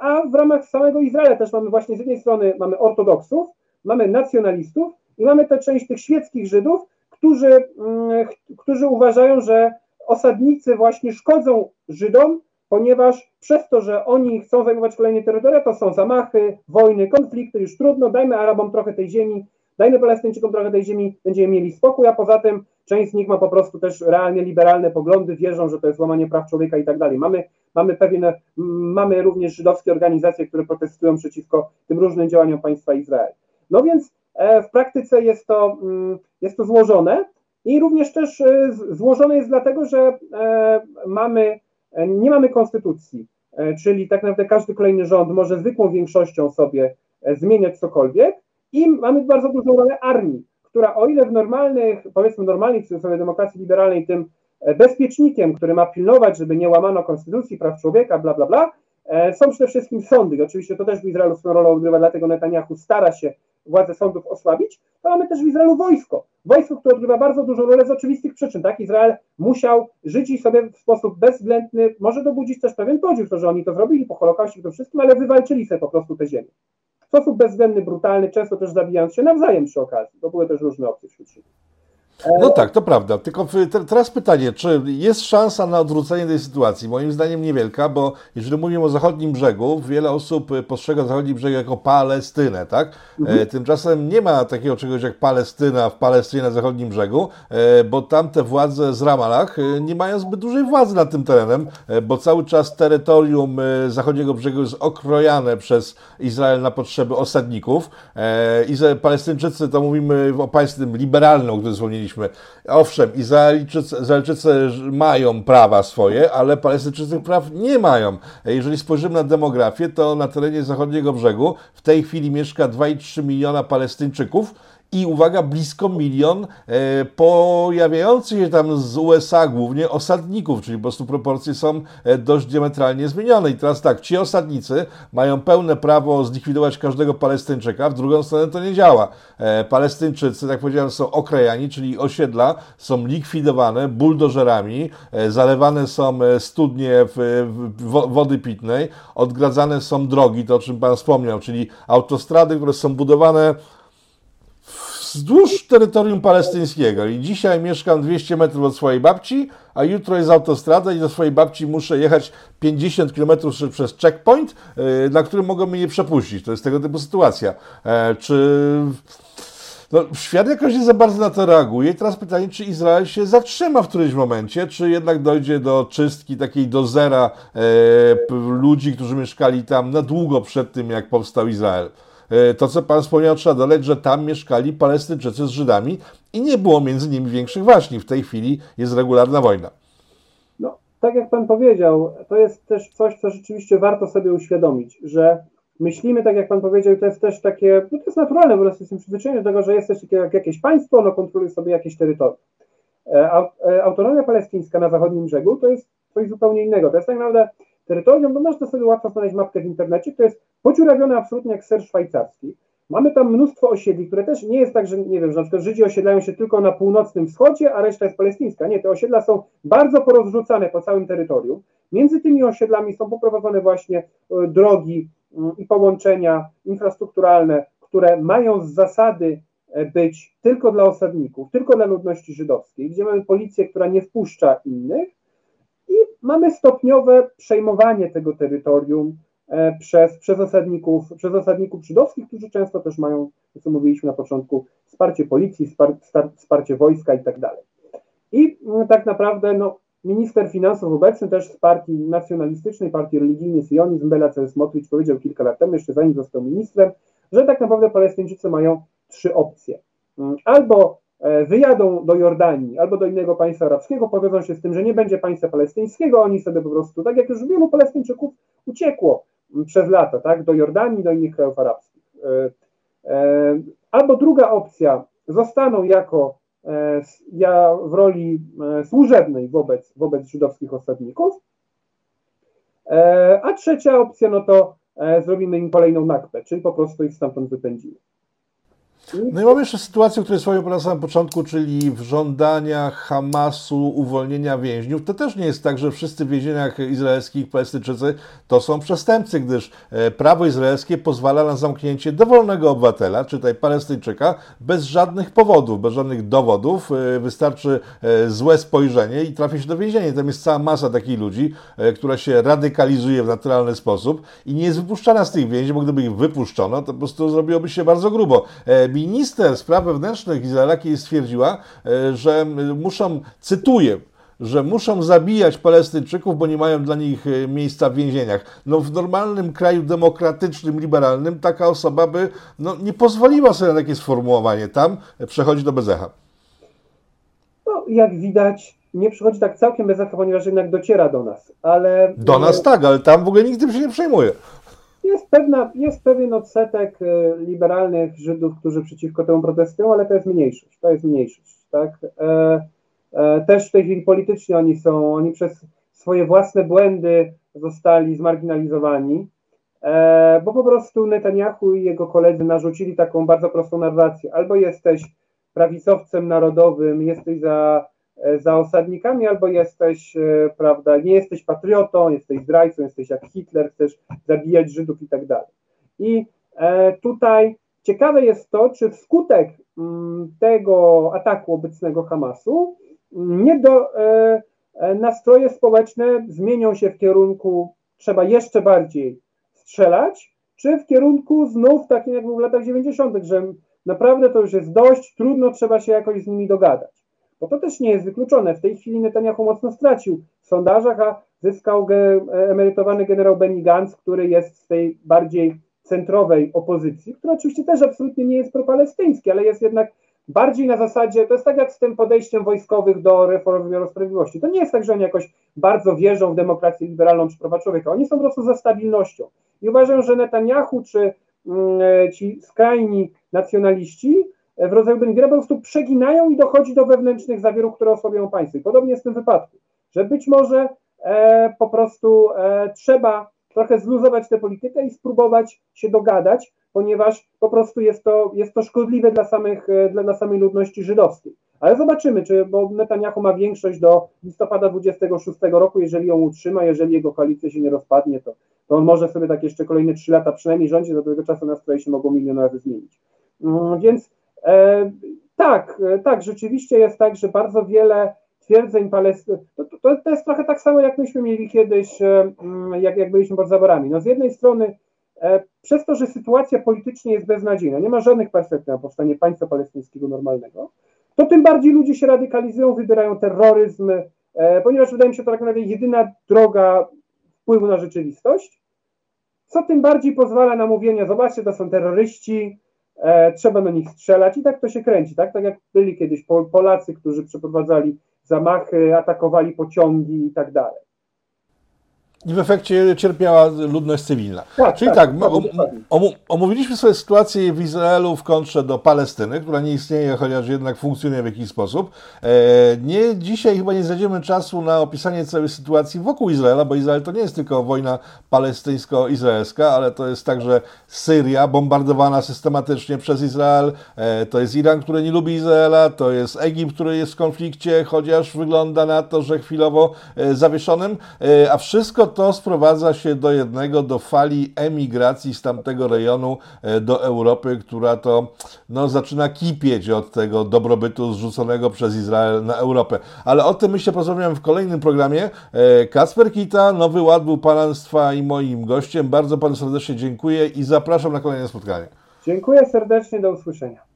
a w ramach samego Izraela też mamy właśnie z jednej strony mamy ortodoksów, mamy nacjonalistów i mamy tę część tych świeckich Żydów, którzy, mm, którzy uważają, że osadnicy właśnie szkodzą Żydom, ponieważ przez to, że oni chcą zajmować kolejne terytoria, to są zamachy, wojny, konflikty, już trudno, dajmy Arabom trochę tej ziemi, dajmy Palestyńczykom trochę tej ziemi, będziemy mieli spokój, a poza tym część z nich ma po prostu też realnie liberalne poglądy, wierzą, że to jest łamanie praw człowieka i tak dalej. Mamy, mamy pewien, mamy również żydowskie organizacje, które protestują przeciwko tym różnym działaniom państwa Izrael. No więc E, w praktyce jest to, mm, jest to złożone i również też e, złożone jest dlatego, że e, mamy, nie mamy konstytucji, czyli tak naprawdę każdy kolejny rząd może zwykłą większością sobie zmieniać cokolwiek i mamy bardzo dużą rolę armii, która o ile w normalnych, powiedzmy normalnej sobie demokracji liberalnej tym bezpiecznikiem, który ma pilnować, żeby nie łamano konstytucji, praw człowieka, bla, bla, bla, są przede wszystkim sądy. I oczywiście to też w Izraelu swoją rolę odgrywa, dlatego Netanyahu stara się władzę sądów osłabić, to mamy też w Izraelu wojsko. Wojsko, które odgrywa bardzo dużą rolę z oczywistych przyczyn. Tak? Izrael musiał żyć sobie w sposób bezwzględny, może dobudzić też pewien podziw, to, że oni to zrobili po Holokauście to wszystkim, ale wywalczyli sobie po prostu tę ziemię. W sposób bezwzględny, brutalny, często też zabijając się nawzajem przy okazji. To były też różne opcje wśród siebie. No tak, to prawda. Tylko teraz pytanie, czy jest szansa na odwrócenie tej sytuacji? Moim zdaniem niewielka, bo jeżeli mówimy o zachodnim brzegu, wiele osób postrzega zachodni brzeg jako Palestynę, tak? Mhm. E, tymczasem nie ma takiego czegoś jak Palestyna w Palestynie na zachodnim brzegu, e, bo tamte władze z Ramallah e, nie mają zbyt dużej władzy nad tym terenem, bo cały czas terytorium zachodniego brzegu jest okrojane przez Izrael na potrzeby osadników. Palestyńczycy, to mówimy o państwie liberalnym, o którym wspomnieliśmy, Owszem, Izraelczycy, Izraelczycy mają prawa swoje, ale Palestyńczycy praw nie mają. Jeżeli spojrzymy na demografię, to na terenie zachodniego brzegu w tej chwili mieszka 2,3 miliona Palestyńczyków i uwaga, blisko milion e, pojawiających się tam z USA głównie osadników, czyli po prostu proporcje są e, dość diametralnie zmienione. I teraz tak, ci osadnicy mają pełne prawo zlikwidować każdego Palestyńczyka, w drugą stronę to nie działa. E, Palestyńczycy, tak powiedziałem, są okrajani, czyli osiedla są likwidowane buldożerami, e, zalewane są e, studnie w, w, wody pitnej, odgradzane są drogi, to o czym Pan wspomniał, czyli autostrady, które są budowane wzdłuż terytorium palestyńskiego i dzisiaj mieszkam 200 metrów od swojej babci, a jutro jest autostrada i do swojej babci muszę jechać 50 km przez checkpoint, y, na którym mogą mnie nie przepuścić. To jest tego typu sytuacja. E, czy no, świat jakoś nie za bardzo na to reaguje. I teraz pytanie, czy Izrael się zatrzyma w którymś momencie, czy jednak dojdzie do czystki takiej do zera e, ludzi, którzy mieszkali tam na długo przed tym, jak powstał Izrael. E, to, co Pan wspomniał, trzeba dodać, że tam mieszkali Palestyńczycy z Żydami i nie było między nimi większych waśni. W tej chwili jest regularna wojna. No, tak jak Pan powiedział, to jest też coś, co rzeczywiście warto sobie uświadomić, że myślimy, tak jak Pan powiedział, to jest też takie, no to jest naturalne, po prostu jestem przyzwyczajony do tego, że jest też jak jakieś państwo, ono kontroluje sobie jakieś terytorium. E, e, autonomia palestyńska na zachodnim brzegu to jest coś zupełnie innego. To jest tak naprawdę terytorium, bo można sobie łatwo znaleźć mapkę w internecie, to jest podziurawione absolutnie jak ser szwajcarski. Mamy tam mnóstwo osiedli, które też nie jest tak, że nie wiem, że na przykład Żydzi osiedlają się tylko na północnym wschodzie, a reszta jest palestyńska. Nie, te osiedla są bardzo porozrzucane po całym terytorium. Między tymi osiedlami są poprowadzone właśnie e, drogi mm, i połączenia infrastrukturalne, które mają z zasady e, być tylko dla osadników, tylko dla ludności żydowskiej, gdzie mamy policję, która nie wpuszcza innych, i mamy stopniowe przejmowanie tego terytorium e, przez, przez, osadników, przez osadników żydowskich, którzy często też mają, co mówiliśmy na początku, wsparcie policji, wsparcie wojska i tak dalej. I mm, tak naprawdę no, minister finansów obecny też z partii nacjonalistycznej, partii religijnej Sionizm, Bela Smotrich powiedział kilka lat temu, jeszcze zanim został ministrem, że tak naprawdę Palestyńczycy mają trzy opcje. Mm, albo wyjadą do Jordanii albo do innego państwa arabskiego, powiedzą się z tym, że nie będzie państwa palestyńskiego, oni sobie po prostu, tak jak już wielu Palestyńczyków uciekło przez lata, tak, do Jordanii, do innych krajów arabskich. E, e, albo druga opcja, zostaną jako ja w roli służebnej wobec, wobec żydowskich osadników, a trzecia opcja, no to zrobimy im kolejną nakpę, czyli po prostu ich stamtąd wypędzimy. No i mamy jeszcze sytuację, której wspomniałem na samym początku, czyli w żądaniach Hamasu uwolnienia więźniów. To też nie jest tak, że wszyscy w więzieniach izraelskich Palestyńczycy to są przestępcy, gdyż e, prawo izraelskie pozwala na zamknięcie dowolnego obywatela, czytaj Palestyńczyka, bez żadnych powodów, bez żadnych dowodów. E, wystarczy e, złe spojrzenie i trafi się do więzienia. Tam jest cała masa takich ludzi, która się radykalizuje w naturalny sposób i nie jest wypuszczana z tych więzień, bo gdyby ich wypuszczono, to po prostu zrobiłoby się bardzo grubo minister spraw wewnętrznych Izraela stwierdziła, e, że muszą, cytuję, że muszą zabijać Palestyńczyków, bo nie mają dla nich e, miejsca w więzieniach. No w normalnym kraju demokratycznym, liberalnym taka osoba by no, nie pozwoliła sobie na takie sformułowanie. Tam przechodzi do bezecha. No, jak widać, nie przychodzi tak całkiem bez echa, ponieważ jednak dociera do nas, ale... Do nas tak, ale tam w ogóle nikt tym się nie przejmuje. Jest, pewna, jest pewien odsetek e, liberalnych Żydów, którzy przeciwko temu protestują, ale to jest mniejszość. To jest mniejszość. Tak? E, e, też w tej chwili politycznie oni są, oni przez swoje własne błędy zostali zmarginalizowani, e, bo po prostu Netanyahu i jego koledzy narzucili taką bardzo prostą narrację. Albo jesteś prawicowcem narodowym, jesteś za za osadnikami, albo jesteś, e, prawda, nie jesteś patriotą, jesteś zdrajcą, jesteś jak Hitler, chcesz zabijać Żydów i tak dalej. I e, tutaj ciekawe jest to, czy wskutek mm, tego ataku obecnego Hamasu mm, nie do, nastroje społeczne zmienią się w kierunku trzeba jeszcze bardziej strzelać, czy w kierunku znów takim jak w latach 90., że naprawdę to już jest dość, trudno, trzeba się jakoś z nimi dogadać bo to też nie jest wykluczone. W tej chwili Netanyahu mocno stracił w sondażach, a zyskał ge, emerytowany generał Benny Gantz, który jest z tej bardziej centrowej opozycji, która oczywiście też absolutnie nie jest propalestyński, ale jest jednak bardziej na zasadzie, to jest tak jak z tym podejściem wojskowych do reformy wymiaru sprawiedliwości. To nie jest tak, że oni jakoś bardzo wierzą w demokrację liberalną czy prawa człowieka. Oni są po prostu za stabilnością. I uważają, że Netanyahu czy mm, ci skrajni nacjonaliści w rodzaju Bengiera po prostu przeginają i dochodzi do wewnętrznych zawierów, które osłabiają państwo. I podobnie jest w tym wypadku, że być może e, po prostu e, trzeba trochę zluzować tę politykę i spróbować się dogadać, ponieważ po prostu jest to, jest to szkodliwe dla, samych, e, dla, dla samej ludności żydowskiej. Ale zobaczymy, czy, bo Netanyahu ma większość do listopada 26 roku, jeżeli ją utrzyma, jeżeli jego koalicja się nie rozpadnie, to, to on może sobie tak jeszcze kolejne trzy lata przynajmniej rządzić, do tego czasu nastroje się mogą milion razy zmienić. Mm, więc tak, e, tak, rzeczywiście jest tak, że bardzo wiele twierdzeń Palestyny, to, to, to, jest trochę tak samo, jak myśmy mieli kiedyś, e, mm, jak, jak byliśmy pod zaborami. No z jednej strony przez to, że sytuacja politycznie jest beznadziejna, nie ma żadnych perspektyw na powstanie państwa palestyńskiego normalnego, to tym bardziej ludzie się radykalizują, wybierają terroryzm, ponieważ wydaje mi się to tak naprawdę jedyna droga wpływu na rzeczywistość, co tym bardziej pozwala na mówienie, zobaczcie, to są terroryści, e, trzeba na nich strzelać i tak to się kręci, tak, tak jak byli kiedyś Polacy, którzy przeprowadzali zamachy, atakowali pociągi i tak dalej. I w efekcie cierpiała ludność cywilna. Tak, Czyli tak, tak om, omówiliśmy sobie sytuację w Izraelu w kontrze do Palestyny, która nie istnieje, chociaż jednak funkcjonuje w jakiś sposób. E, nie, dzisiaj chyba nie znajdziemy czasu na opisanie całej sytuacji wokół Izraela, bo Izrael to nie jest tylko wojna palestyńsko-izraelska, ale to jest także Syria bombardowana systematycznie przez Izrael, e, to jest Iran, który nie lubi Izraela, to jest Egipt, który jest w konflikcie, chociaż wygląda na to, że chwilowo e, zawieszonym, a wszystko to sprowadza się do jednego, do fali emigracji z tamtego rejonu e, do Europy, która to no, zaczyna kipieć od tego dobrobytu zrzuconego przez Izrael na Europę. Ale o tym myślę porozmawiam w kolejnym programie. E, Kasper Kita, Nowy Ład był Państwa i moim gościem. Bardzo Panu serdecznie dziękuję i zapraszam na kolejne spotkanie. Dziękuję serdecznie, do usłyszenia.